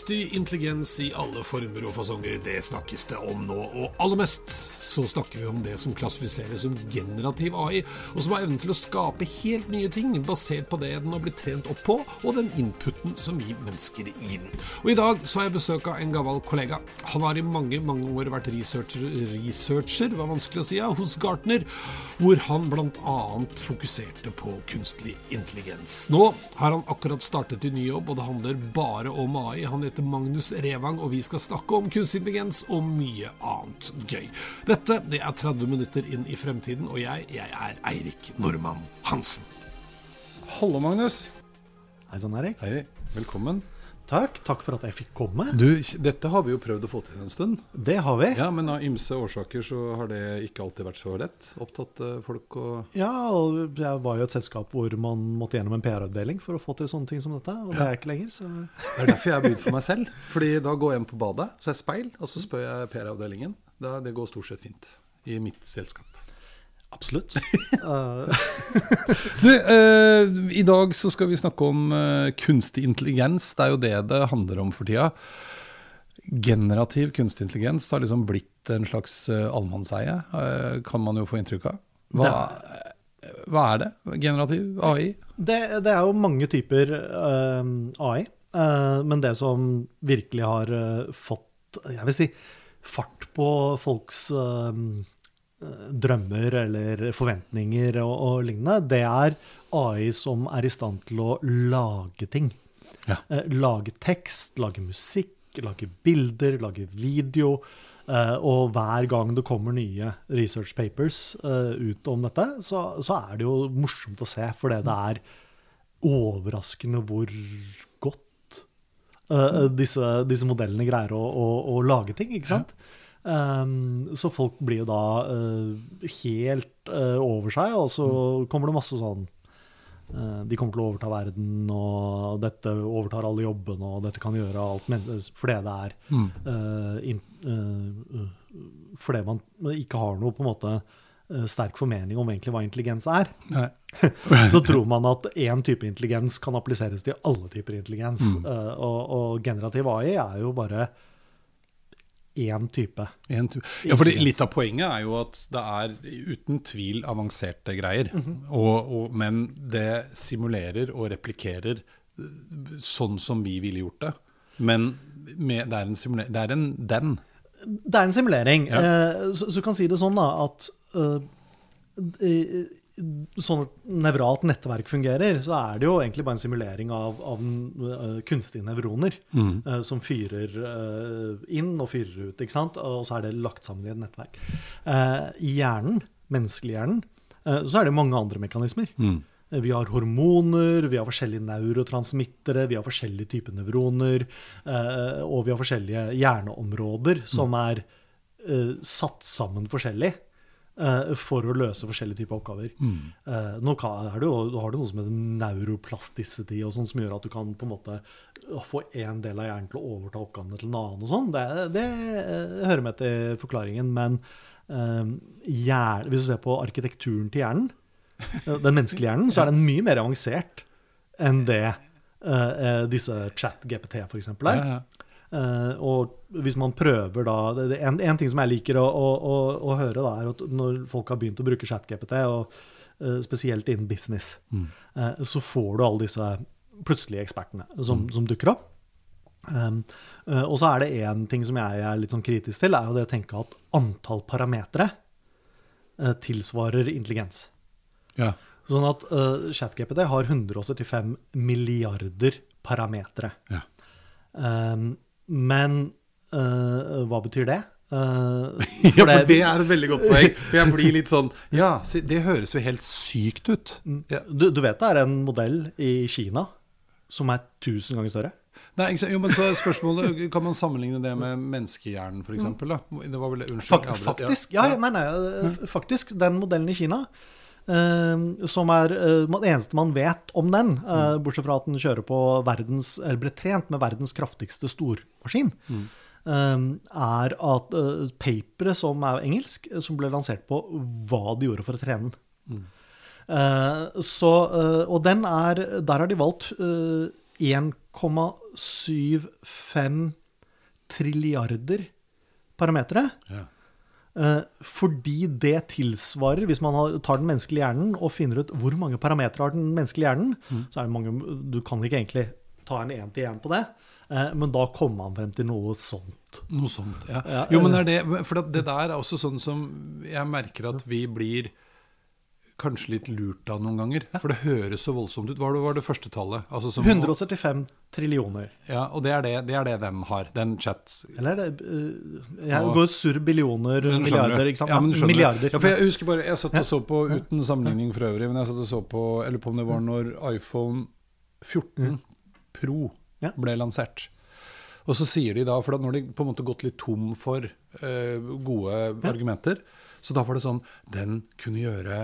Kunstig intelligens i alle former og fasonger, det snakkes det om nå. Og aller mest så snakker vi om det som klassifiseres som generativ AI, og som har evnen til å skape helt nye ting basert på det den har blitt trent opp på, og den inputen som vi mennesker gir den. Og i dag så har jeg besøk av en gammel kollega. Han har i mange, mange år vært researcher, researcher var vanskelig å si, ja, hos Gartner, hvor han bl.a. fokuserte på kunstig intelligens. Nå har han akkurat startet i ny jobb, og det handler bare om AI. Han heter Magnus Revang, og vi skal snakke om kunstig intelligens og mye annet gøy. Dette det er 30 minutter inn i fremtiden, og jeg, jeg er Eirik Normann Hansen. Hallo, Magnus. Hei sann, Eirik. Hei, velkommen. Takk. Takk for at jeg fikk komme. Du, dette har vi jo prøvd å få til en stund. Det har vi. Ja, Men av ymse årsaker så har det ikke alltid vært så lett. Opptatt eh, folk og Ja, og jeg var jo et selskap hvor man måtte gjennom en PR-avdeling for å få til sånne ting som dette, og det er jeg ikke lenger, så Det er derfor jeg har begynt for meg selv. Fordi da går jeg hjem på badet, så er jeg speil, og så spør jeg PR-avdelingen. Det går stort sett fint i mitt selskap. absolutt. Eh, Du, eh, I dag så skal vi snakke om eh, kunstig intelligens. Det er jo det det handler om for tida. Generativ kunstig intelligens har liksom blitt en slags uh, allemannseie, eh, kan man jo få inntrykk av. Hva, hva er det? Generativ AI? det, det er jo mange typer eh, AI, eh, men det som virkelig har eh, fått, jeg vil si, fart på folks uh, drømmer eller forventninger og, og lignende, det er AI som er i stand til å lage ting. Ja. Uh, lage tekst, lage musikk, lage bilder, lage video. Uh, og hver gang det kommer nye research papers ut om dette, så, så er det jo morsomt å se, fordi det er overraskende hvor eh, disse, disse modellene greier å, å, å lage ting, ikke sant? Um, så folk blir jo da uh, helt uh, over seg, og så kommer det masse sånn uh, De kommer til å overta verden, og dette overtar alle jobbene, og dette kan gjøre alt men- fordi det er eh, in, eh, eh, Fordi man ikke har noe på en måte eh, sterk formening om egentlig hva intelligens er. Så tror man at én type intelligens kan appliseres til alle typer intelligens. Eh, og, og generativ AI er jo bare én type. En type. ja, for Litt av poenget er jo at det er uten tvil avanserte greier. og, og, men det simulerer og replikkerer eh, sånn som vi ville gjort det. Men med, det er en simulering Det er en den. Det er en simulering. Ja. Uh, så, så du kan si det sånn da, at eh, eh, sånn et nevralt nettverk fungerer, så er det jo egentlig bare en simulering av, av eh, kunstige nevroner eh, som fyrer uh, inn og fyrer ut, ikke sant? Og så er det lagt sammen i et nettverk. Eh, I hjernen, menneskelig-hjernen, eh, så er det mange andre mekanismer. Mm. Vi har hormoner, vi har forskjellige neurotransmittere, vi har forskjellige typer nevroner, eh, og vi har forskjellige hjerneområder som er eh, satt sammen forskjellig eh, for å løse forskjellige typer oppgaver. Eh, nå har du noe som heter neuroplasticity, og sånn, som gjør at du kan på en måte få en del av hjernen til å overta oppgavene til en annen. og sånn. Det, det eh, hører med til forklaringen, men eh, hjern- hvis du ser på arkitekturen til hjernen, eh, den menneskelige hjernen, så er den mye mer avansert enn det eh, eh, disse chat-GPT f.eks. er. Ja, ja. Eh, og hvis man prøver da en, en ting som jeg liker å, å, å, høre, da, er at når folk har begynt å bruke ChatGPT, og eh, spesielt innen business, eh, så får du alle disse plutselige ekspertene som, som dukker opp. Um, og så er det én ting som jeg er litt sånn kritisk til, er jo det å tenke at antall parametere tilsvarer intelligens. Ja. Sånn at uh, ChatGPT har 175 milliarder parametere. Ja. Um, men uh, hva betyr det? Uh, ja, for det er et veldig godt poeng. For jeg blir litt sånn Ja, det høres jo helt sykt ut. Ja. du, du vet det er en modell i Kina som er 1000 ganger større? Nei, jo, men så spørsmålet Kan man sammenligne det med menneskehjernen, f.eks.? Unnskyld. Fak faktisk, ja, nei, nei, uh, faktisk, den modellen i Kina uh, som er uh, Det eneste man vet om den, uh, bortsett fra at den kjører på verdens Eller ble trent med verdens kraftigste stormaskin, mm. er at uh, paperet som er engelsk, som ble lansert på hva de gjorde for å trene den. Mm. så, og den er Der har de valgt uh, 1,75 trilliarder parametere. Ja. Eh, fordi det tilsvarer, hvis man tar den menneskelige hjernen og finner ut hvor mange parametere har den menneskelige hjernen, så er det mange Du kan ikke egentlig ta en én-til-én på det, eh, men da kommer man frem til noe sånt. Noe sånt, ja. Ja, Jo, men er det, for det der er også sånn som jeg merker at vi blir kanskje litt lurt av noen ganger. For det høres så voldsomt ut. Hva var det, første tallet? Altså som, 175 trillioner. Ja, og det er det, det er det den har, den chat. Eller er det uh, Jeg Og- går surr billioner, milliarder, ikke sant? Ja, men du. Milliarder. Ja, for jeg husker bare, jeg satt og så på, uten sammenligning for øvrig, men jeg satt og så på, eller på om det var når iPhone 14 Pro Ja. ble lansert. Og så sier de da, for da når de på en måte gått litt tom for uh, gode argumenter, så da var det sånn, den kunne gjøre,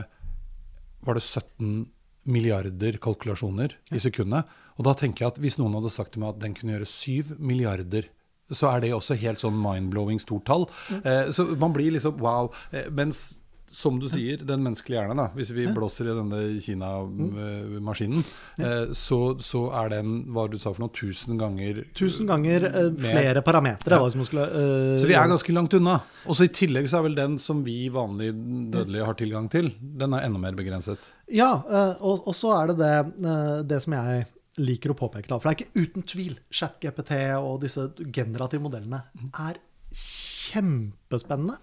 var det 17 milliarder kalkulasjoner i sekundet? Og da tenker jeg at hvis noen hadde sagt til meg at den kunne gjøre 7 milliarder, så er det også helt sånn mind-blowing stort tall. Eh, så man blir liksom wow. Eh, mens som du sier, den menneskelige hjernen, da, hvis vi blåser i denne Kina-maskinen, eh, så, så er den, hva du sa for noe, tusen ganger Tusen ganger eh, flere parametere. Ja. skulle, eh, Så vi er ganske langt unna. Og så I tillegg så er vel den som vi vanlige dødelige har tilgang til, den er enda mer begrenset. Ja, eh, og, og så er det det, det som jeg liker å påpeke. da, For det er ikke uten tvil ChatGPT og disse generative modellene er kjempespennende.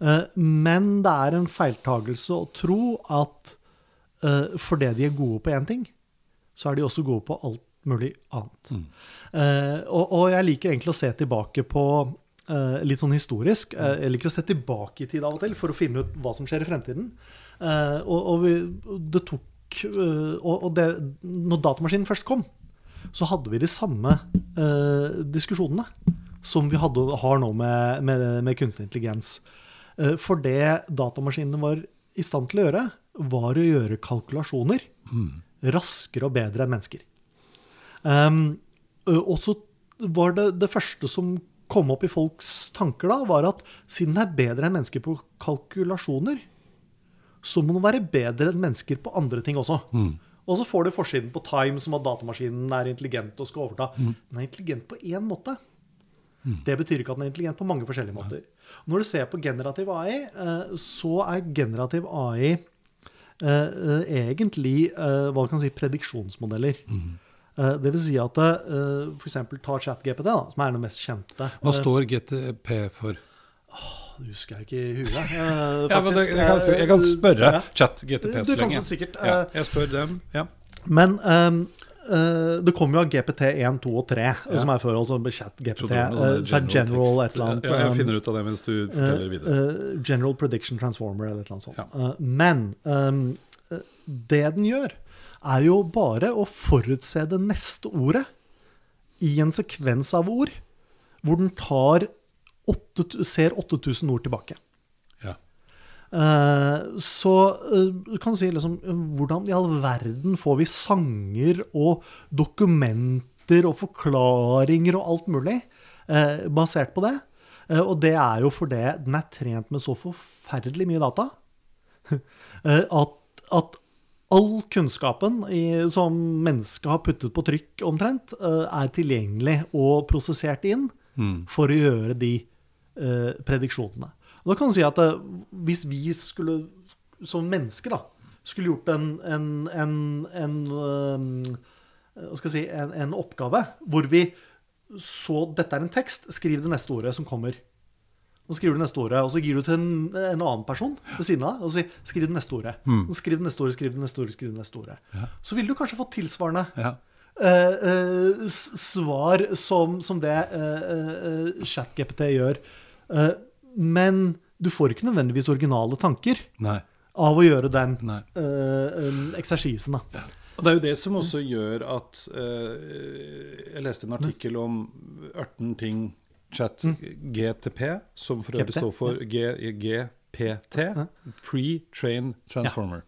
Eh, Men det er en feiltagelse å tro at eh, fordi de er gode på én ting, så er de også gode på alt mulig annet. Eh, og, og jeg liker egentlig å se tilbake på Uh, litt sånn historisk. Uh, jeg liker å se tilbake i tid av og til for å finne ut hva som skjer i fremtiden. Uh, og, og vi, det tok Og, det, når datamaskinen først kom, så hadde vi de samme diskusjonene som vi hadde, har nå med, med, med kunstig intelligens. Eh, for det datamaskinene var i stand til å gjøre, var å gjøre kalkulasjoner raskere og bedre enn mennesker. Um, og så var det det første som kom opp i folks tanker da, var at siden det er bedre enn mennesker på kalkulasjoner, så må det være bedre enn mennesker på andre ting også. Og så får du forsiden på Time som at datamaskinen er intelligent og skal overta. Den er intelligent på én måte. Det betyr ikke at den er intelligent på mange forskjellige måter. Når du ser på generativ AI, eh, så er generativ AI eh, eh, egentlig eh, hva kan si, prediksjonsmodeller. Eh, Det vil si at uh, f.eks. ta ChatGPT, da, som er den mest kjente. Hva står GTP for? det husker jeg ikke i huet. eh, Ja, men det, jeg, kan, jeg kan spørre Ja. chat GTP Du så kan så sikkert, Ja, eh, jeg spør dem. Ja. Men eh, det kommer jo av GPT1, 2 og 3, som er før altså ChatGPT. Uh, er general et eller annet. Ja, jeg um, finner ut av det mens du forteller videre. Uh, General Prediction Transformer eller et eller annet sånt. Ja. Uh, men eh, det den gjør, er jo bare å forutse det neste ordet i en sekvens av ord, hvor den tar 8, ser 8000 ord tilbake. Eh, så eh, du kan si liksom Hvordan i all verden får vi sanger og dokumenter og forklaringer og alt mulig eh, basert på det? Og det er jo fordi den er trent med så forferdelig mye data at, at all kunnskapen i, som mennesket har puttet på trykk omtrent, er tilgjengelig og prosessert inn for å gjøre de eh, prediksjonene. Og da kan du si at eh, hvis vi skulle, som mennesker, da, skulle gjort en, en, en, en eh, si, en, en oppgave hvor vi så dette er en tekst, skriv det neste ordet som kommer. Og skriver du neste ordet, og så gir du til en, en annen person ved siden av og sier skriv det neste ordet. Mm. Skriv det neste ordet, skriv det neste ordet, skriv det neste ordet. Så vil du kanskje få tilsvarende Ja. eh, eh, svar som, som det eh, eh, ChatGPT gjør. Men du får ikke nødvendigvis originale tanker Nei. av å gjøre den eh, eh, eksersisen. Da. Og Det er jo det som også gjør at uh, Jeg leste en artikkel om 18 ting chat GTP, som for øvrig står for G, GPT, Pre-Train Transformer.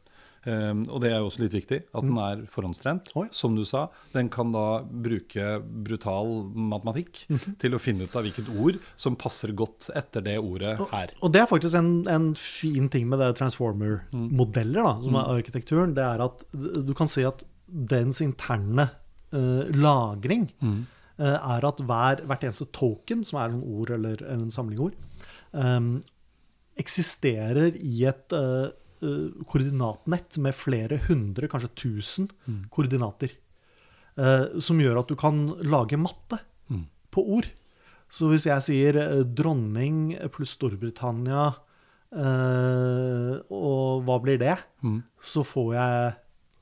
Um, og det er jo også litt viktig, at den er forhåndstrent. Oi. Som du sa, den kan da bruke brutal matematikk til å finne ut av hvilket ord som passer godt etter det ordet her. Og det er faktisk en, en fin ting med det Transformer-modeller, da, som er arkitekturen. Det er at du kan si at dens interne uh, lagring, eh, er at hver, hvert eneste token, som er noen ord eller en samling ord, um, eksisterer i et eh, koordinatnett med flere hundre, kanskje tusen koordinater. eh, som gjør at du kan lage matte på ord. Så hvis jeg sier eh, dronning pluss Storbritannia, eh, og hva blir det? Så får jeg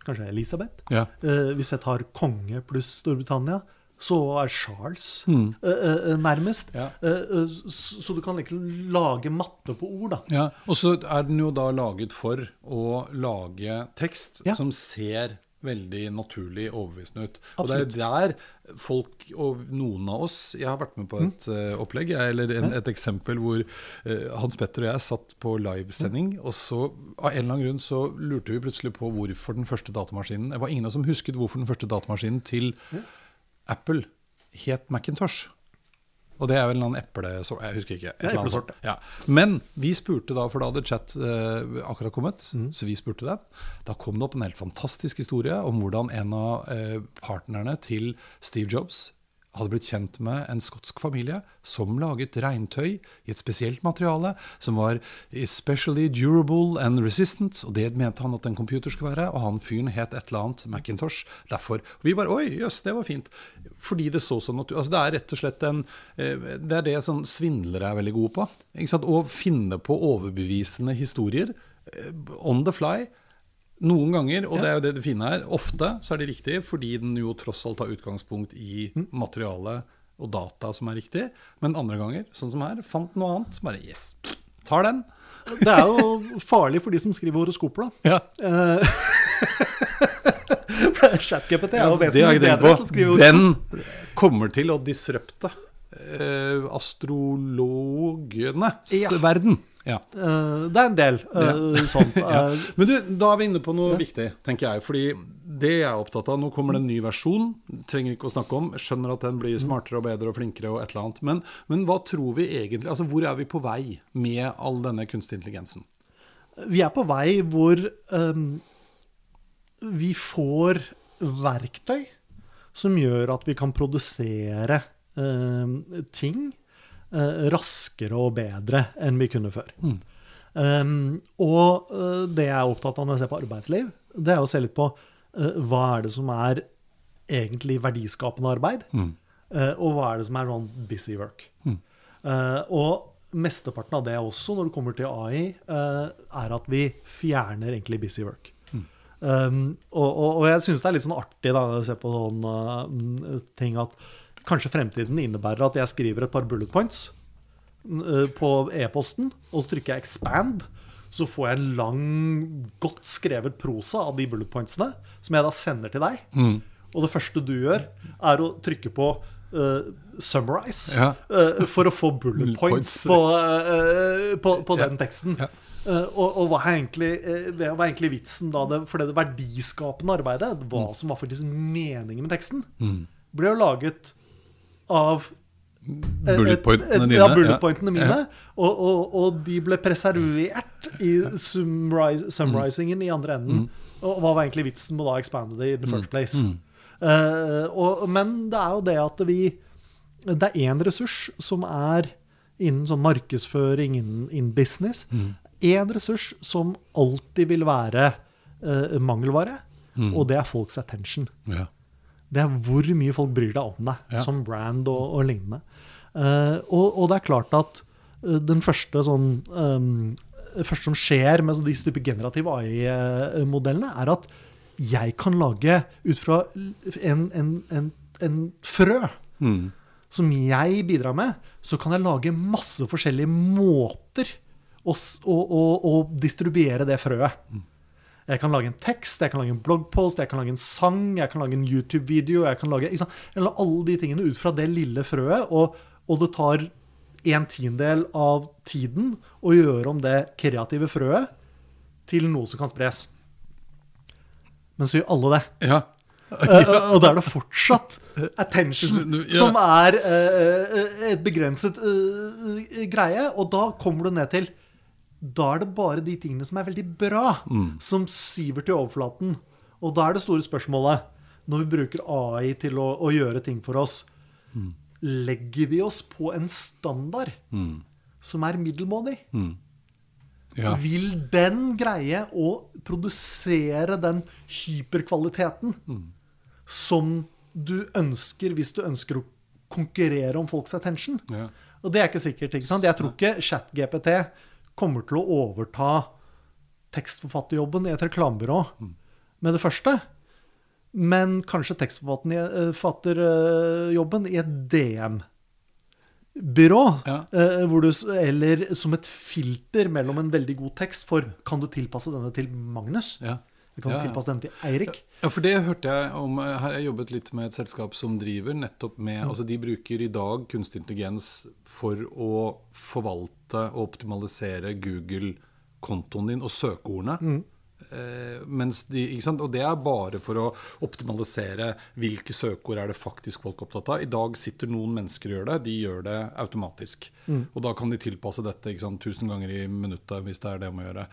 kanskje Elisabeth. Ja. Eh, hvis jeg tar konge pluss Storbritannia, så er Charles eh, eh, nærmest. Ja. Eh, eh, så, du kan egentlig lage matte på ord, da. Ja, og så er den jo da laget for å lage tekst Ja. som ser veldig naturlig overbevisende ut. Og det er der folk, og noen av oss Jeg har vært med på et eh, opplegg, eller en, et eksempel hvor uh, Hans Petter og jeg satt på livesending, og så av en eller annen grunn så lurte vi plutselig på hvorfor den første datamaskinen Det var ingen av oss som husket hvorfor den første datamaskinen til Apple het Macintosh. Og det er vel en eplesort Jeg husker ikke. et er eller annet. Ja. Men vi spurte da, for da hadde chat eh, akkurat kommet, så vi spurte den. Da kom det opp en helt fantastisk historie om hvordan en av eh, partnerne til Steve Jobs hadde blitt kjent med en skotsk familie som laget regntøy i et spesielt materiale som var especially durable and resistant, og det mente han at en computer skulle være, og han fyren het et eller annet Macintosh. Derfor. Og vi bare Oi, jøss, det var fint. Fordi det så sånn at altså Det er rett og slett en eh, Det er det sånn svindlere er veldig gode på. Å finne på overbevisende historier eh, on the fly. Noen ganger, og det er jo det det fine her, ofte så er det riktig, fordi den jo tross alt tar utgangspunkt i materiale og data som er riktig. Men andre ganger, sånn som her, fant noe annet. Bare yes, tar den. Det er jo farlig for de som skriver horoskoper, da. Ja. ChatGPT er jo vesentlig bedre til å skrive horoskop. Den kommer til å disrupte eh, astrologenes Ja. verden. Ja. Eh, det er en del ja. sånt. Ja. Eh, Men du, da er vi inne på noe viktig, tenker jeg. Fordi det jeg er opptatt av Nå kommer det en ny versjon. Trenger ikke å snakke om. Skjønner at den blir smartere og bedre og flinkere og et eller annet. Men, men hva tror vi egentlig Altså, hvor er vi på vei med all denne kunstig intelligensen? vi er på vei hvor um, vi får verktøy som gjør at vi kan produsere um, ting eh, raskere og bedre enn vi kunne før. Ehm, og eh, det jeg er opptatt av når jeg ser på arbeidsliv, det er å se litt på uh, hva er det som er egentlig verdiskapende arbeid, eh, og hva er det som er sånn busy work. Eh, og mesteparten av det også, når det kommer til AI, eh, er at vi fjerner egentlig busy work. Um, og, og, og jeg syns det er litt sånn artig da, å se på sånne uh, ting at kanskje fremtiden innebærer at jeg skriver et par bullet points uh, på e-posten, og så trykker jeg 'expand'. Så får jeg en lang, godt skrevet prosa av de bullet pointsene, som jeg da sender til deg. Og det første du gjør, er å trykke på uh, 'summarize' Ja. uh, for å få bullet points på, uh, på, på Ja. den teksten. Ja. Eh, og, og hva, er egentlig, eh, hva er egentlig vitsen da? Det, for det verdiskapende arbeidet, hva Mm. som var faktisk meningen med teksten, ble jo laget av eh, Bullet pointene eh, dine, Ja, ja. bullet pointene mine. Og, og, og de ble preservert i summarisingen i andre enden. Mm. Og hva var egentlig vitsen med å da expande det i the first place? Uh, og, men det er jo det at vi Det er én ressurs som er innen sånn markedsføring, innen, innen business. Én ressurs som alltid vil være uh, mangelvare, og det er folks attention. Ja. Det er hvor mye folk bryr deg om deg Ja. som brand og, og lignende. Uh, og, og det er klart at eh, den første sånn um, første som skjer med disse type generative AI-modellene, er at jeg kan lage ut fra en, en, en, en frø Mm. som jeg bidrar med, så kan jeg lage masse forskjellige måter å, å, å, å distribuere det frøet. Jeg kan lage en tekst, jeg kan lage en bloggpost, jeg kan lage en sang, jeg kan lage en YouTube-video. Jeg kan lage lage alle de tingene ut fra det lille frøet, og, og det tar en tiendedel av tiden å gjøre om det kreative frøet til noe som kan spres. Men så gjør alle det. ja. uh, og da er det fortsatt attention Ja. som er uh, et begrenset uh, greie. Og da kommer du ned til Da er det bare de tingene som er veldig bra, Mm. som siver til overflaten. Og da er det store spørsmålet når vi bruker AI til å, å gjøre ting for oss, legger vi oss på en standard som er middelmådig? Ja. Vil den greie å produsere den hyperkvaliteten som du ønsker hvis du ønsker å konkurrere om folks attention? Ja. Og det er ikke sikkert. ikke sant? Jeg tror ikke ChatGPT kommer til å overta tekstforfatterjobben i et reklamebyrå med det første. Men kanskje tekstforfatterjobben i et DM-byrå. Ja. eh, hvor du, eller som et filter mellom en veldig god tekst for Kan du tilpasse denne til Magnus? Ja. Eller Kan Ja, ja. tilpasse den til Eirik? Ja, for det hørte jeg om Her har jeg jobbet litt med et selskap som driver nettopp med Altså de bruker i dag kunstig intelligens for å forvalte og optimalisere Google-kontoen din og søkeordene. Eh, mens de, ikke sant? Og det er bare for å optimalisere hvilke søkeord er det faktisk folk er opptatt av. I dag sitter noen mennesker og gjør det. De gjør det automatisk. Og da kan de tilpasse dette ikke sant, 1000 ganger i minuttet hvis det er det de må gjøre.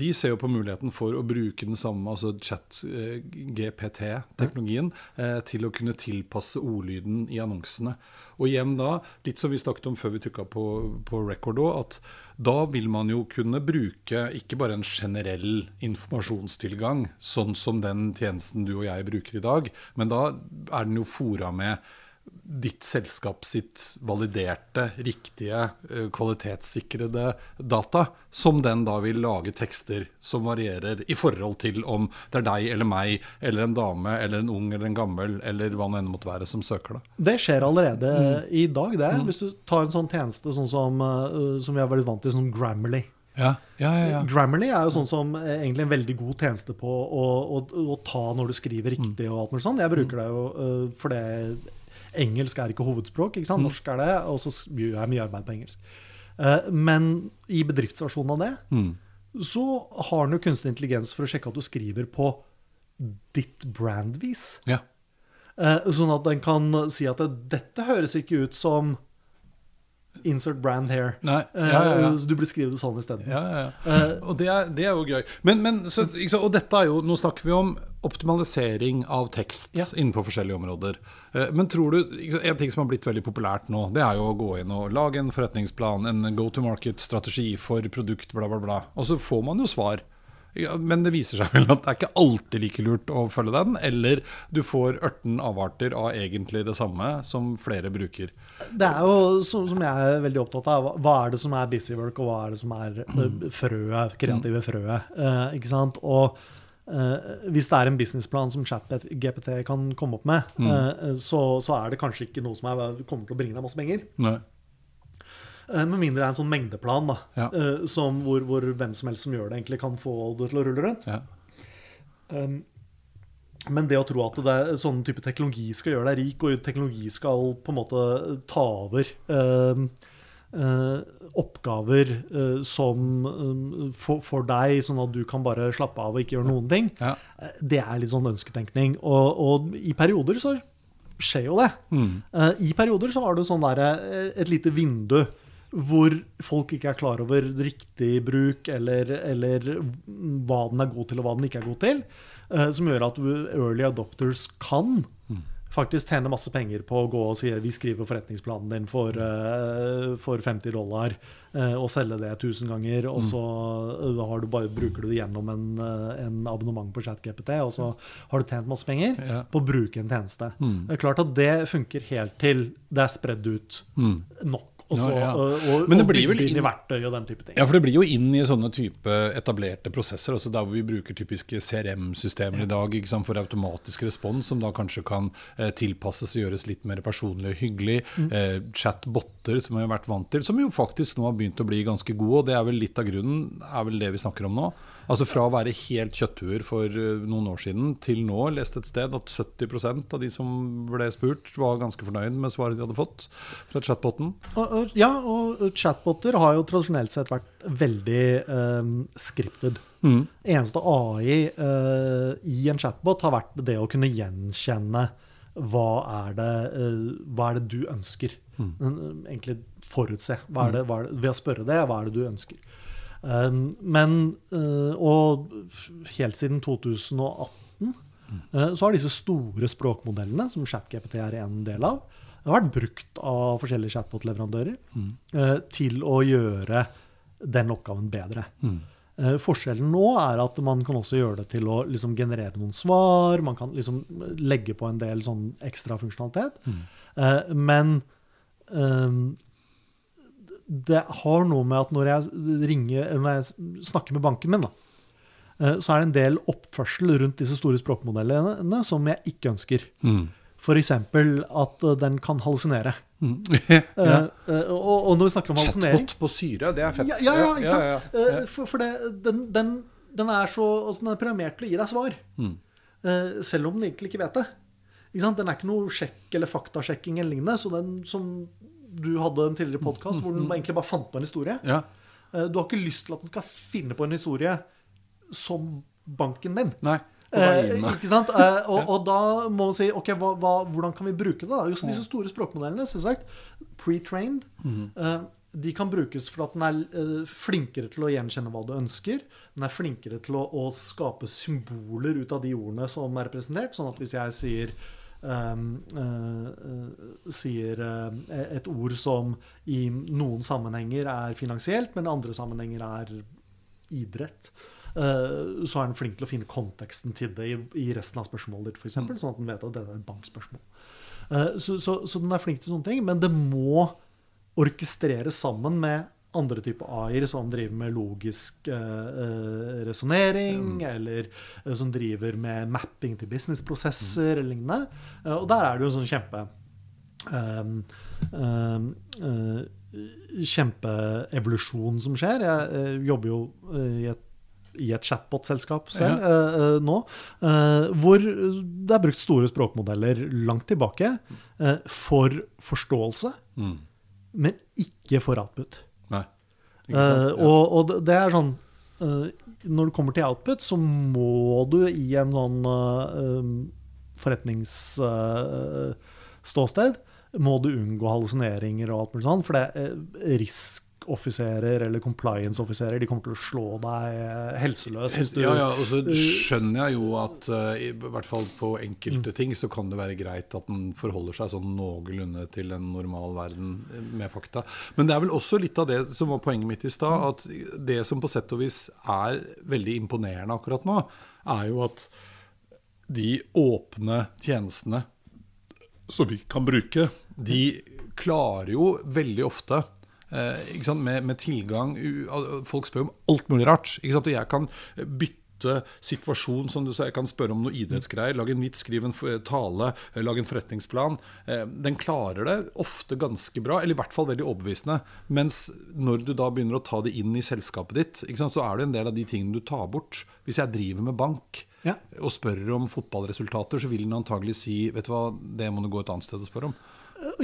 De ser jo på muligheten for å bruke den samme altså chat-GPT-teknologien eh, til å kunne tilpasse ordlyden i annonsene. Og igjen da, litt som vi snakket om før vi trykka på, på record òg, at da vil man jo kunne bruke ikke bare en generell informasjonstilgang, sånn som den tjenesten du og jeg bruker i dag, men da er den jo fora med ditt selskap sitt validerte, riktige, eh, kvalitetssikrede data, som den da vil lage tekster som varierer i forhold til om det er deg eller meg, eller en dame, eller en ung eller en gammel, eller hva det enn måtte være, som søker det. Det skjer allerede Mm. i dag, det. Hvis du tar en sånn tjeneste sånn som, eh, som vi er veldig vant til, som Grammarly. Ja, ja, ja. ja. Grammarly er jo sånn som eh, egentlig en veldig god tjeneste på å, å, å ta når du skriver riktig og alt mulig sånt. Jeg bruker det jo uh, for det Engelsk er ikke hovedspråk, ikke sant? norsk er det, og så gjør jeg mye arbeid på engelsk. Eh, Men i bedriftsversjonen av det så har den jo kunstig intelligens for å sjekke at du skriver på ditt brandvis. ja. Eh, Sånn at den kan si at dette høres ikke ut som insert brand here. Nei, Eh, ja, ja, ja. Du blir det sånn isteden. Ja, ja, ja. Og det er, det er jo gøy. Men, men så, og dette er jo, nå snakker vi om optimalisering av tekst Ja. innenfor forskjellige områder. Eh, Men tror du, En ting som har blitt veldig populært nå, det er jo å gå inn og lage en forretningsplan, en go to market-strategi for produkt, bla, bla, bla. Og så får man jo svar. Men det viser seg vel at det er ikke alltid like lurt å følge den. Eller du får 18 avarter av egentlig det samme som flere bruker. Det er jo, som, som jeg er veldig opptatt av, hva- er det som er busywork, og hva er det som er eh, frøet, kreative frøet. eh, ikke sant? Og eh, hvis det er en businessplan som ChatGPT kan komme opp med, eh, så, så er det kanskje ikke noe som er, kommer til å bringe deg masse penger. Nei. Eh, Med mindre det er en sånn mengdeplan da, Ja. eh, som hvor, hvor hvem som helst som gjør det, egentlig kan få det til å rulle rundt. Ja. Um, Men det å tro at det er, sånn type teknologi skal gjøre deg rik, og teknologi skal på en måte ta over eh, oppgaver eh, som um, for, for deg, sånn at du kan bare slappe av og ikke gjøre noen ting, Ja. eh, det er litt sånn ønsketenkning. Og, og i perioder så skjer jo det. Eh, I perioder så har du sånn der, eh, et lite vindu hvor folk ikke er klar over riktig bruk, eller, eller hva den er god til, og hva den ikke er god til. eh, som gjør at early adopters kan faktisk tjene masse penger på å gå og si vi skriver forretningsplanen din for, uh, for 50 dollar, uh, og selge det 1000 ganger, og så eh, har du bare, bruker du det gjennom en, en abonnement på ChatGPT, og så har du tjent masse penger Ja. på å bruke en tjeneste. Det er klart at det funker helt til det er spredd ut nok. Og, så, Ja, ja. og, og, Men det blir vel inn i verktøy og den type ting. Ja, for det blir jo inn i sånne type etablerte prosesser, altså der hvor vi bruker typiske CRM-systemer i dag sant, for automatisk respons, som da kanskje kan eh, tilpasses og gjøres litt mer personlig og hyggelig. Eh, Chatbotter, som vi har vært vant til, som jo faktisk nå har begynt å bli ganske gode, og det er vel litt av grunnen, er vel det vi snakker om nå. Altså fra å være helt kjøtthuer for eh, noen år siden, til nå leste et sted at 70% av de som ble spurt, var ganske fornøyd med svaret de hadde fått fra chatboten. Og, og, ja, og chatboter har jo tradisjonelt sett vært veldig um, scripted. Eneste AI eh, i en chatbot har vært det å kunne gjenkjenne hva er det, eh, hva er det du ønsker. Eh, Egentlig forutse. Hva er det, hva er det, ved å spørre det, hva er det du ønsker. Um, men eh, Og helt siden 2018 Eh, Så har disse store språkmodellene, som ChatGPT er en del av, har vært brukt av forskjellige chatbot-leverandører eh, til å gjøre den oppgaven bedre. Eh, Forskjellen nå er at man kan også gjøre det til å liksom generere noen svar. Man kan liksom legge på en del sånn ekstra funksjonalitet. Eh, men ehm, det har noe med at når jeg ringer, eller når jeg snakker med banken min, da, så er det en del oppførsel rundt disse store språkmodellene som jeg ikke ønsker. Mm. F.eks. at eh, den kan hallusinere. Mm. ja. uh, eh, og, og når vi snakker om hallusinering Chatbot på syre, det er fett. ja, ja, ja, ikke sant? Ja, ja, ja. Eh, For, for det, den, den, den er så altså den er programmert til å gi deg svar. Mm. Eh, selv om den egentlig ikke vet det. Ikke sant? Den er ikke noe sjekk eller faktasjekking eller lignende. Så den som du hadde en tidligere podkast hvor den egentlig bare fant på en historie. Ja. Eh, Du har ikke lyst til at den skal finne på en historie som banken din. Nei. Eh, ikke sant? Eh, og, og da må man si ok, hva, hva, hvordan kan vi bruke det? da? Just disse store språkmodellene, selvsagt, pre-trained, eh, de kan brukes for at den er eh, flinkere til å gjenkjenne hva du ønsker. Den er flinkere til å, å skape symboler ut av de ordene som er representert. Sånn at hvis jeg sier um, eh, eh, sier eh, et ord som i noen sammenhenger er finansielt, men i andre sammenhenger er idrett, så er den flink til å finne konteksten til det i, i resten av spørsmålet ditt, f.eks., eksempel, sånn at den vet at det er et bankspørsmål. Eh, Så, så, så den er flink til sånne ting, men det må orkestreres sammen med andre typer AI-er som driver med logisk eh, resonnering, mm. eller eh, som driver med mapping til businessprosesser eller lignende. Eh, og der er det jo en sånn kjempe ehm, eh, Kjempeevolusjon som skjer. Jeg eh, jobber jo eh, i et i et chatbot-selskap selv ja. eh, nå, eh, hvor det er brukt store språkmodeller langt tilbake eh, for forståelse, Mm. men ikke for output. Nei. Ikke sant? Eh, og, og det- er sånn eh, Når det kommer til output, så må du i en sånn forretningsståsted må du unngå hallusineringer og alt mulig sånn, for det er risk-offiserer eller compliance-offiserer de kommer til å slå deg eh, helseløs. du- Ja, ja, og så skjønner jeg jo at eh, i hvert fall på enkelte ting så kan det være greit at den forholder seg sånn noenlunde til en normal verden eh, med fakta. Men det er vel også litt av det som var poenget mitt i stad, at det som på sett og vis er veldig imponerende akkurat nå, er jo at de åpne tjenestene som vi kan bruke, de klarer jo veldig ofte eh, med, med tilgang Folk spør om alt mulig rart. Og jeg kan bytte situasjon, som du sa. Jeg kan spørre om noe idrettsgreier. Lage en vits, skrive en tale, eh, lage en forretningsplan. Eh, den klarer det ofte ganske bra, eller i hvert fall veldig overbevisende. Mens når du da begynner å ta det inn i selskapet ditt, så er det en del av de tingene du tar bort. Hvis jeg driver med bank, Ja. og spør om fotballresultater, så vil den antagelig si Vet du hva, det må du gå et annet sted og spørre om.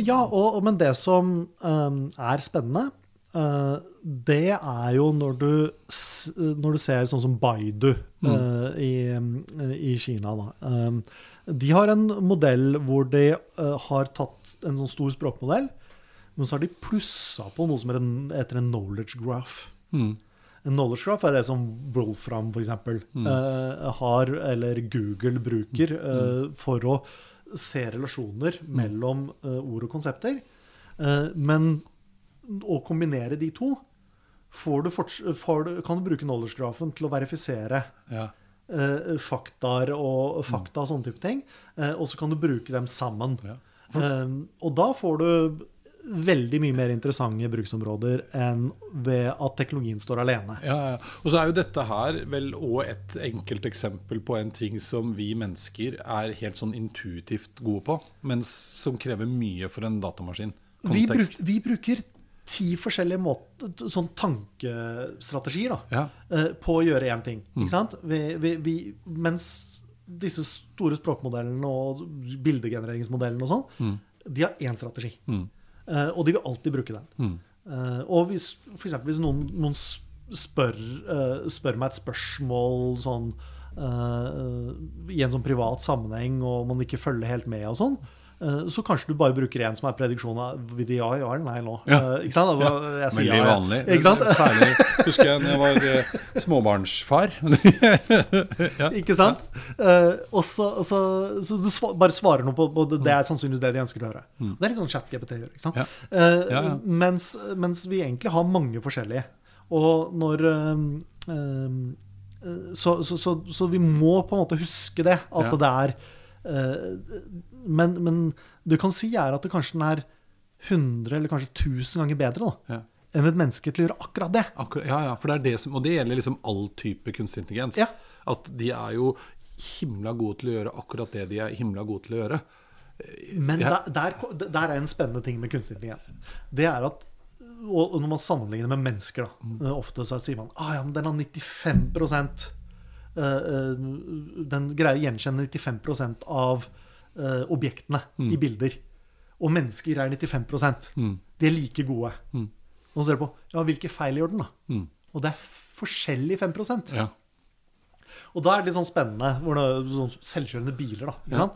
Ja, og, men det som um, er spennende, uh, det er jo når du, når du ser sånn som Baidu uh, i, um, i Kina. Da. Um, de har en modell hvor de uh, har tatt en sånn stor språkmodell, men så har de plussa på noe som heter en, heter en knowledge graph. En knowledge graph er det som Wolfram f.eks. Uh, har, eller Google bruker, uh, for å se relasjoner mellom uh, ord og konsepter. Uh, men å kombinere de to får du du, kan du bruke knowledge-grafen til å verifisere Ja. uh, faktaer og fakta og sånne type ting. Og så kan du bruke dem sammen. Ja. Um, og da får du veldig mye mer interessante bruksområder enn ved at teknologien står alene. Ja, ja. Og så er jo dette her vel òg et enkelt eksempel på en ting som vi mennesker er helt sånn intuitivt gode på, mens som krever mye for en datamaskin. Vi, bruk, vi bruker ti forskjellige måter, sånn tankestrategier da, Ja. eh, på å gjøre én ting. Ikke sant? Vi, vi, mens disse store språkmodellene og bildegenereringsmodellene og sånn, de har én strategi. Eh, og de vil alltid bruke den. Eh, og hvis, for eksempel, hvis noen, noen spør, eh, spør meg et spørsmål sånn eh, i en sånn privat sammenheng, og man ikke følger helt med og sånn, eh, så kanskje du bare bruker en som er prediksjon av vil de ja, ja eller nei nå. Ja. Eh, ikke sant? Altså, jeg sier Veldig ja, vanlig. Ikke sant? Særlig husker jeg når jeg var eh, småbarnsfar. ja. Ikke sant? Eh, og så, så, så du bare svarer noe på, på det, det er sannsynligvis det de ønsker å høre. Det er litt sånn chat-GPT gjør. ikke sant? Mm. Ja. Eh, Ja. Mens, mens vi egentlig har mange forskjellige. Og når eh, eh, så, så, så, så vi må på en måte huske det, at det er eh, men, men du kan si er at det kanskje den er 100 eller kanskje 1000 ganger bedre da, Ja. enn et menneske til å gjøre akkurat det. Akkurat, ja, ja, for det er det som, og det gjelder liksom all type kunstig intelligens. Ja. At de er jo himla gode til å gjøre akkurat det de er himla gode til å gjøre. Men der, der, der er en spennende ting med kunstig intelligens. Det er at og når man sammenligner med mennesker, da, Mm. eh, ofte så sier man ah, ja, men den har 95 eh, eh, Den greier å gjenkjenne 95 av eh, objektene Mm. i bilder. Og mennesker er 95 mm. De er like gode. Mm. Og så ser du på ja, hvilke feil gjør den, da? Mm. Og det er forskjellig 5 Ja. og da er det litt sånn spennende hvor det er sånn selvkjørende biler, da. Ja.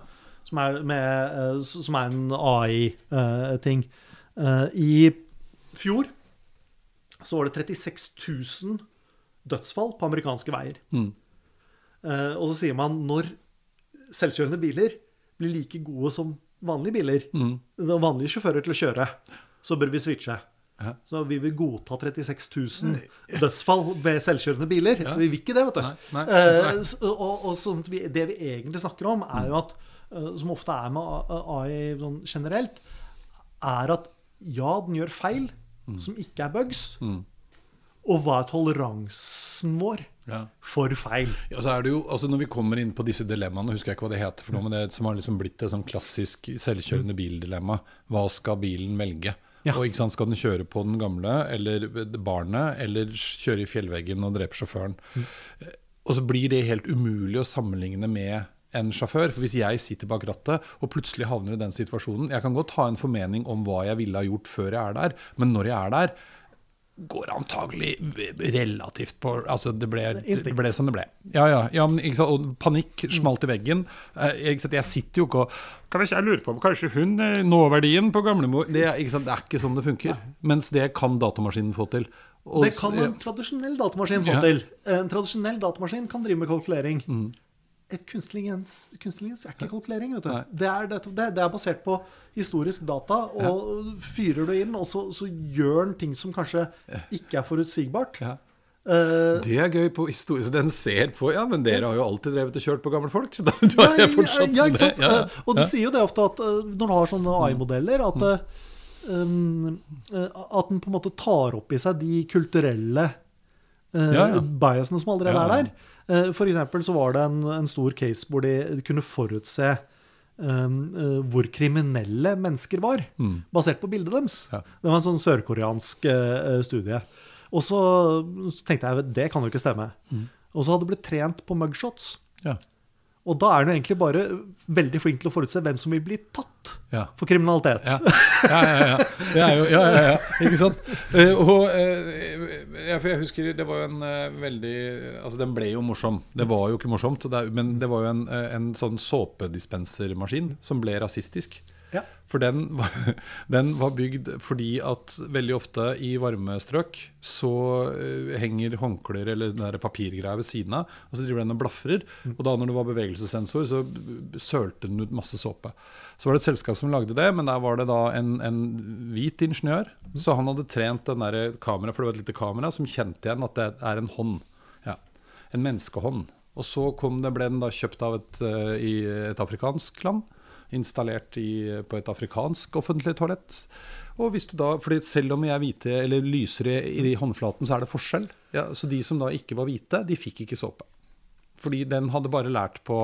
Som, er med, eh, som er en AI-ting. Eh, I fjor så var det 36 000 dødsfall på amerikanske veier. Mm. Eh, og så sier man når selvkjørende biler blir like gode som vanlige biler, Mm. er vanlige sjåfører til å kjøre, så bør vi switche. Ja. Så vi vil godta 36 000 dødsfall ved selvkjørende biler. Vi vil ikke det, vet du. Nei, nei, Eh, nei. s- og, og sånn vi, det vi egentlig snakker om, er jo at, eh, som ofte er med AI sånn generelt, er at ja, den gjør feil som ikke er bugs. Mm. Og hva er toleransen vår Ja. for feil? Ja, så er det jo, altså Når vi kommer inn på disse dilemmaene, husker jeg ikke hva det heter, for noe, men det som har liksom blitt et sånn klassisk selvkjørende bildilemma. Hva skal bilen velge? Ja. Og ikke sant, Skal den kjøre på den gamle eller barnet, eller kjøre i fjellveggen og drepe sjåføren? Mm. Og så blir det helt umulig å sammenligne med en sjåfør. For hvis jeg sitter bak rattet og plutselig havner i den situasjonen Jeg kan godt ha en formening om hva jeg ville ha gjort før jeg er der, men når jeg er der, går antagelig relativt på Altså, det ble, det ble som det ble. Ja, ja. ja men? Og panikk smalt i veggen. Eh? Jeg sitter jo ikke og Kan jeg lure på om kanskje hun eh, nåverdien på gamlemor det, det er ikke sånn det funker. Mens det kan datamaskinen få til. Og Det kan en tradisjonell datamaskin få Ja. til. En tradisjonell datamaskin kan drive med kalkulering. Mm. Et kunstig intelligens er ikke kalkulering. vet du. Det er, det, det, er basert på historisk data, og fyrer du inn, og så, så gjør den ting som kanskje ikke er forutsigbart. ja. Uh, Det er gøy på historie. Så den ser på Ja, men dere har jo alltid drevet og kjørt på gamle folk, så da, da ja, jeg fortsatt ja, ikke sant? Ja, ja. Eh, Og du sier jo det ofte at uh, når du har sånne AI-modeller, at, um, at den på en måte tar opp i seg de kulturelle Ja, ja. biasene som allerede Ja, ja. er der. Eh, For eksempel så var det en, en stor case hvor de kunne forutse um, hvor kriminelle mennesker var, Mm. basert på bildet deres. Ja. Det var en sånn sørkoreansk uh, studie. Og så tenkte jeg det kan jo ikke stemme. Mm. Og så hadde det blitt trent på mugshots. Ja. Og da er han egentlig bare veldig flink til å forutse hvem som vil bli tatt Ja. for kriminalitet. Ja, ja, ja. jo, ja, ja. Ikke sant? Eh, og eh, jeg, husker det var jo en eh, veldig Altså, den ble jo morsom. Det var jo ikke morsomt, men det var jo en, en sånn såpedispensermaskin som ble rasistisk. Ja. For den var, den var bygd fordi at veldig ofte i varme strøk så eh, henger håndklær eller den papirgreia ved siden av, og så driver den og blafrer. Og da når det var bevegelsessensor, så sølte den ut masse såpe. Så var det et selskap som lagde det, men der var det da en, en hvit ingeniør. Så han hadde trent den der kameraet, for det var et lite kamera, som kjente igjen at det er en hånd. Ja, En menneskehånd. Og så kom det, ble den da kjøpt av et, eh, i et afrikansk land installert i, på et afrikansk offentlig toalett. Og hvis du da, fordi Selv om vi er hvite eller lysere i, håndflaten, så er det forskjell. Ja, så de som da ikke var hvite, de fikk ikke såpe. Fordi den hadde bare lært på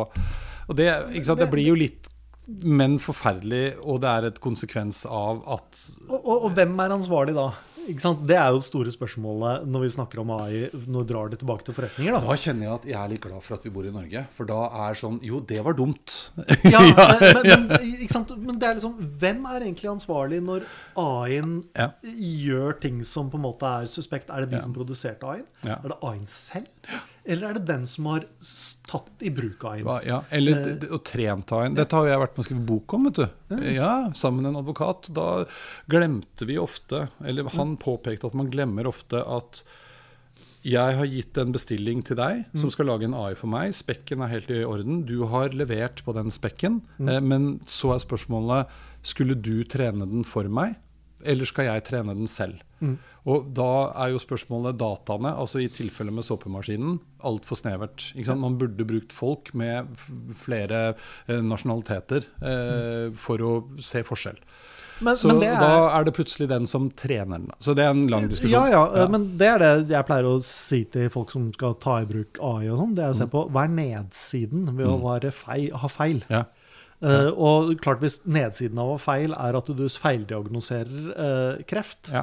Og det, sant, det blir jo litt men forferdelig, og det er et konsekvens av at Og, og, og hvem er ansvarlig da? Det er jo det store spørsmålet når vi snakker om AI, vi drar det tilbake til forretninger. da. Da kjenner jeg at jeg er litt glad for at vi bor i Norge. For da er sånn Jo, det var dumt. Ja, men, men, men det er liksom, hvem er egentlig ansvarlig når AI-en Ja. gjør ting som på en måte er suspekt? Er det de Ja. som produserte AI-en? Ja. Er det AI-en selv? Eller er det den som har tatt i bruk av en? Ja, eller d- og trent av en. Dette har jo jeg vært med å skrive bok om, vet du. Ja, sammen med en advokat. Da glemte vi ofte, eller han påpekte at man glemmer ofte at jeg har gitt en bestilling til deg som skal lage en AI for meg. Spekken er helt i orden. Du har levert på den spekken. Eh, men så er spørsmålet skulle du trene den for meg, eller skal jeg trene den selv? Og da er jo spørsmålet dataene, altså i tilfelle med såpemaskinen, altfor snevert. Man burde brukt folk med flere eh, nasjonaliteter eh, for å se forskjell. Men, Så men er, da er, det plutselig den som trener den. Så det er en lang diskusjon. ja, ja, men det er det jeg pleier å si til folk som skal ta i bruk AI og sånn. Det er å se på hva er nedsiden ved å være feil, ha feil. Ja. Eh, og klart hvis nedsiden av å feil er at du feildiagnoserer uh, kreft, Ja.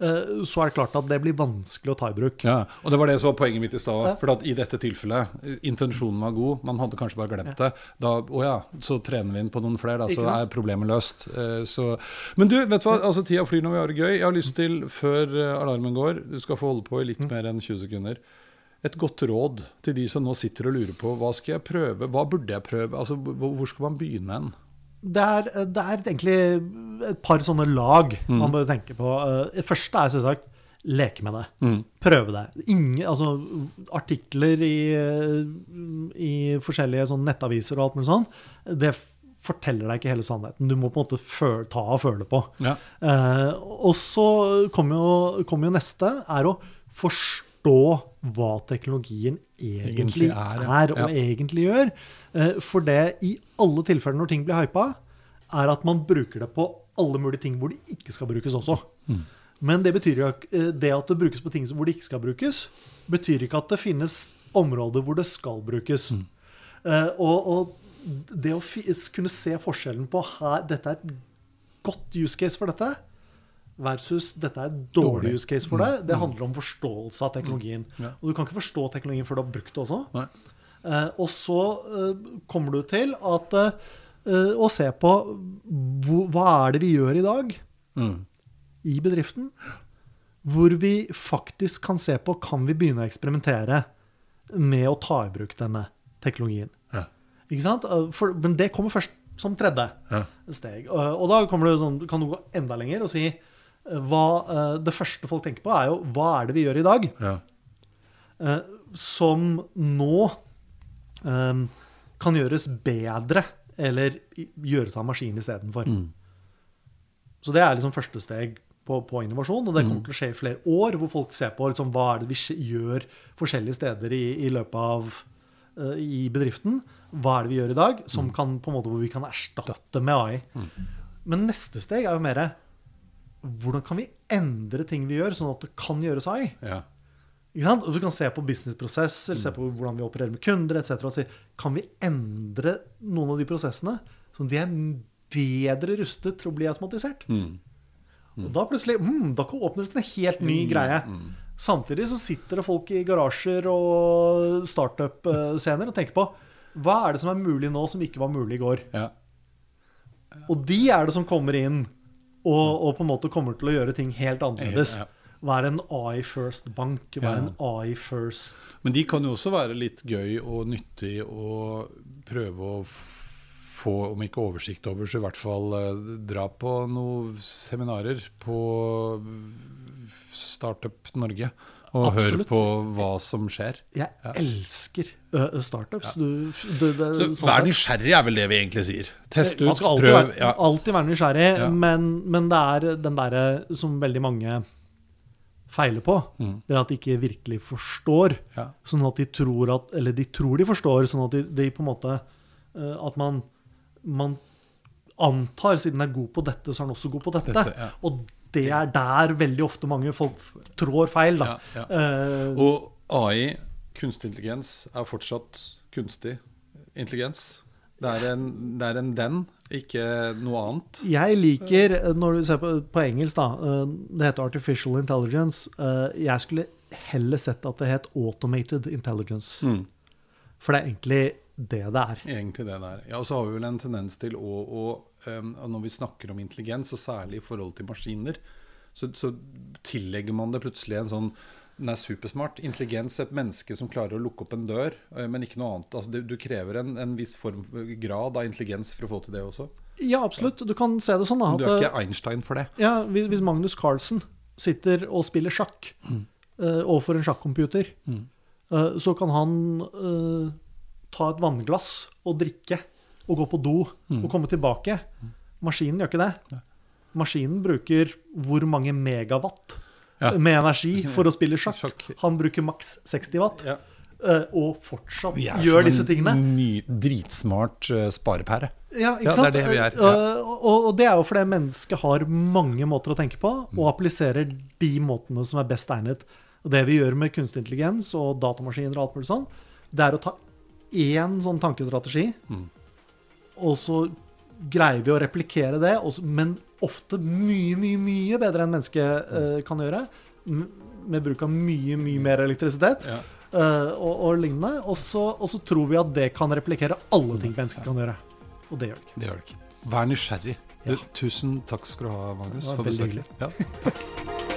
uh, så er det klart at det blir vanskelig å ta i bruk. Ja, og det var det som var poenget mitt i stad. Ja. For at i dette tilfellet, intensjonen var god, man hadde kanskje bare glemt det. Da, å ja, så trener vi inn på noen flere, da, så er problemet løst. Så, men du, vet du hva, altså tida flyr når vi har det gøy. Jeg har lyst til, før alarmen går, du skal få holde på i litt Mm. mer enn 20 sekunder. Et godt råd til de som nå sitter og lurer på hva skal jeg prøve, hva burde jeg prøve? Altså, hvor skal man begynne hen? Det er, det er egentlig et par sånne lag Mm. man bør tenke på. Eh, Det første er selvsagt leke med det. Mm. Prøve det. Ingen, altså, artikler i, eh, i forskjellige sånn nettaviser og alt mulig sånn, det forteller deg ikke hele sannheten. Du må på en måte føle, ta og føle på. Ja. Eh, og så kommer jo, kom jo neste, er å forstå hva teknologien egentlig Egentlig er, er, ja. og egentlig gjør. Eh, for det i alle tilfeller når ting blir hypa, er at man bruker det på alle mulige ting hvor det ikke skal brukes også. Mm. Men det betyr jo eh, det at det brukes på ting hvor det ikke skal brukes, betyr ikke at det finnes områder hvor det skal brukes. Mm. Eh, og, og det å kunne se forskjellen på her, dette er et godt use case for dette, versus dette er et dårlig use case for deg, det handler om forståelse av teknologien. Ja. Og du kan ikke forstå teknologien før du har brukt det også. Eh, og så eh, kommer du til at eh, å se på hvor, hva er det vi gjør i dag Mm. i bedriften, hvor vi faktisk kan se på kan vi begynne å eksperimentere med å ta i bruk denne teknologien. Ja. Ikke sant? Eh, For, men det kommer først som tredje Ja. steg. Eh, Og da du sånn, kan du gå enda lenger og si hva, eh, Det første folk tenker på, er jo hva er det vi gjør i dag Ja. eh, som nå um, kan gjøres bedre, eller gjøres av maskin istedenfor. Mm. Så det er liksom første steg på, på innovasjon, og det kommer til å skje i flere år, hvor folk ser på liksom, hva er det vi gjør forskjellige steder i, i løpet av uh, i bedriften. Hva er det vi gjør i dag, som kan, på en måte, hvor vi kan erstatte med AI. Men neste steg er jo mer hvordan kan vi endre ting vi gjør, sånn at det kan gjøres AI? Ja. Og du kan se på businessprosesser, se på hvordan vi opererer med kunder etc. Og si kan vi endre noen av de prosessene så de er bedre rustet til å bli automatisert? Mm. Og da plutselig mm, da åpnes det en helt ny greie. Samtidig så sitter det folk i garasjer og startup-scener og tenker på hva er det som er mulig nå som ikke var mulig i går? Ja. Og de er det som kommer inn og, og på en måte kommer til å gjøre ting helt annerledes. Være en AI first-bank, være en AI first Men de kan jo også være litt gøy og nyttig å prøve å få, om ikke oversikt over, så i hvert fall eh, dra på noen seminarer på Startup Norge. Og Absolutt. på hva som skjer. Jeg elsker ø, startups. Du, du, det, Så sånn Vær nysgjerrig er vel det vi egentlig sier. Test ut, skal alltid, prøv. være, Ja. alltid være nysgjerrig, Ja. men, men det er den derre som veldig mange feiler på. Mm. Det er at de ikke virkelig forstår. Ja. Sånn at de tror at Eller de tror de forstår, sånn at de, de på en måte eh, At man, man antar, siden den er god på dette, så er den også god på dette. Dette, ja. Og det er der veldig ofte mange folk trår feil, da. Ja, Eh, Og AI, kunstig intelligens, er fortsatt kunstig intelligens. Det er en, det er en den, ikke noe annet. Jeg liker, eh, når du ser på, på engelsk, da eh, Det heter artificial intelligence. Jeg skulle heller sett at det het automated intelligence. Mm. For det er egentlig det det er. Egentlig det der. Ja, og så har vi vel en tendens til å, å um, Når vi snakker om intelligens, og særlig i forhold til maskiner, så, så tillegger man det plutselig en sånn den er supersmart. Intelligens, et menneske som klarer å lukke opp en dør, men ikke noe annet. Altså, du, krever en, en viss form, grad av intelligens for å få til det også. Ja, absolutt. Du kan se det sånn. Men du er ikke Einstein for det. Ja, hvis Magnus Carlsen sitter og spiller sjakk eh, overfor en sjakkcomputer, mm. uh, så kan han eh, ta et vannglass og drikke og gå på do og komme tilbake. Maskinen gjør ikke det. Maskinen bruker hvor mange megawatt Ja. med energi for å spille sjakk. Han bruker maks 60 watt, Ja. eh, og fortsatt Vi er gjør som disse en. Ny, dritsmart uh, sparepære. Ja, ikke Ja, sant? det er det vi er, Ja. Og, og det er jo fordi mennesket har mange måter å tenke på, Mm. og appliserer de måtene som er best egnet. Og det vi gjør med kunstig intelligens og datamaskiner og alt mulig sånn, det er å ta én sånn tankestrategi, Mm. og så greier vi å replikere det, og så- men ofte mye, mye, mye bedre enn mennesket uh, kan gjøre. Med bruk av mye, mye mer elektrisitet Ja. uh, og, og lignende. Og så, og så tror vi at det kan replikere alle ting mennesker kan gjøre. Og det gjør det ikke. Det gjør det ikke. Vær nysgjerrig. Du, tusen takk skal du ha, Magnus, Det var veldig besøket. Ja.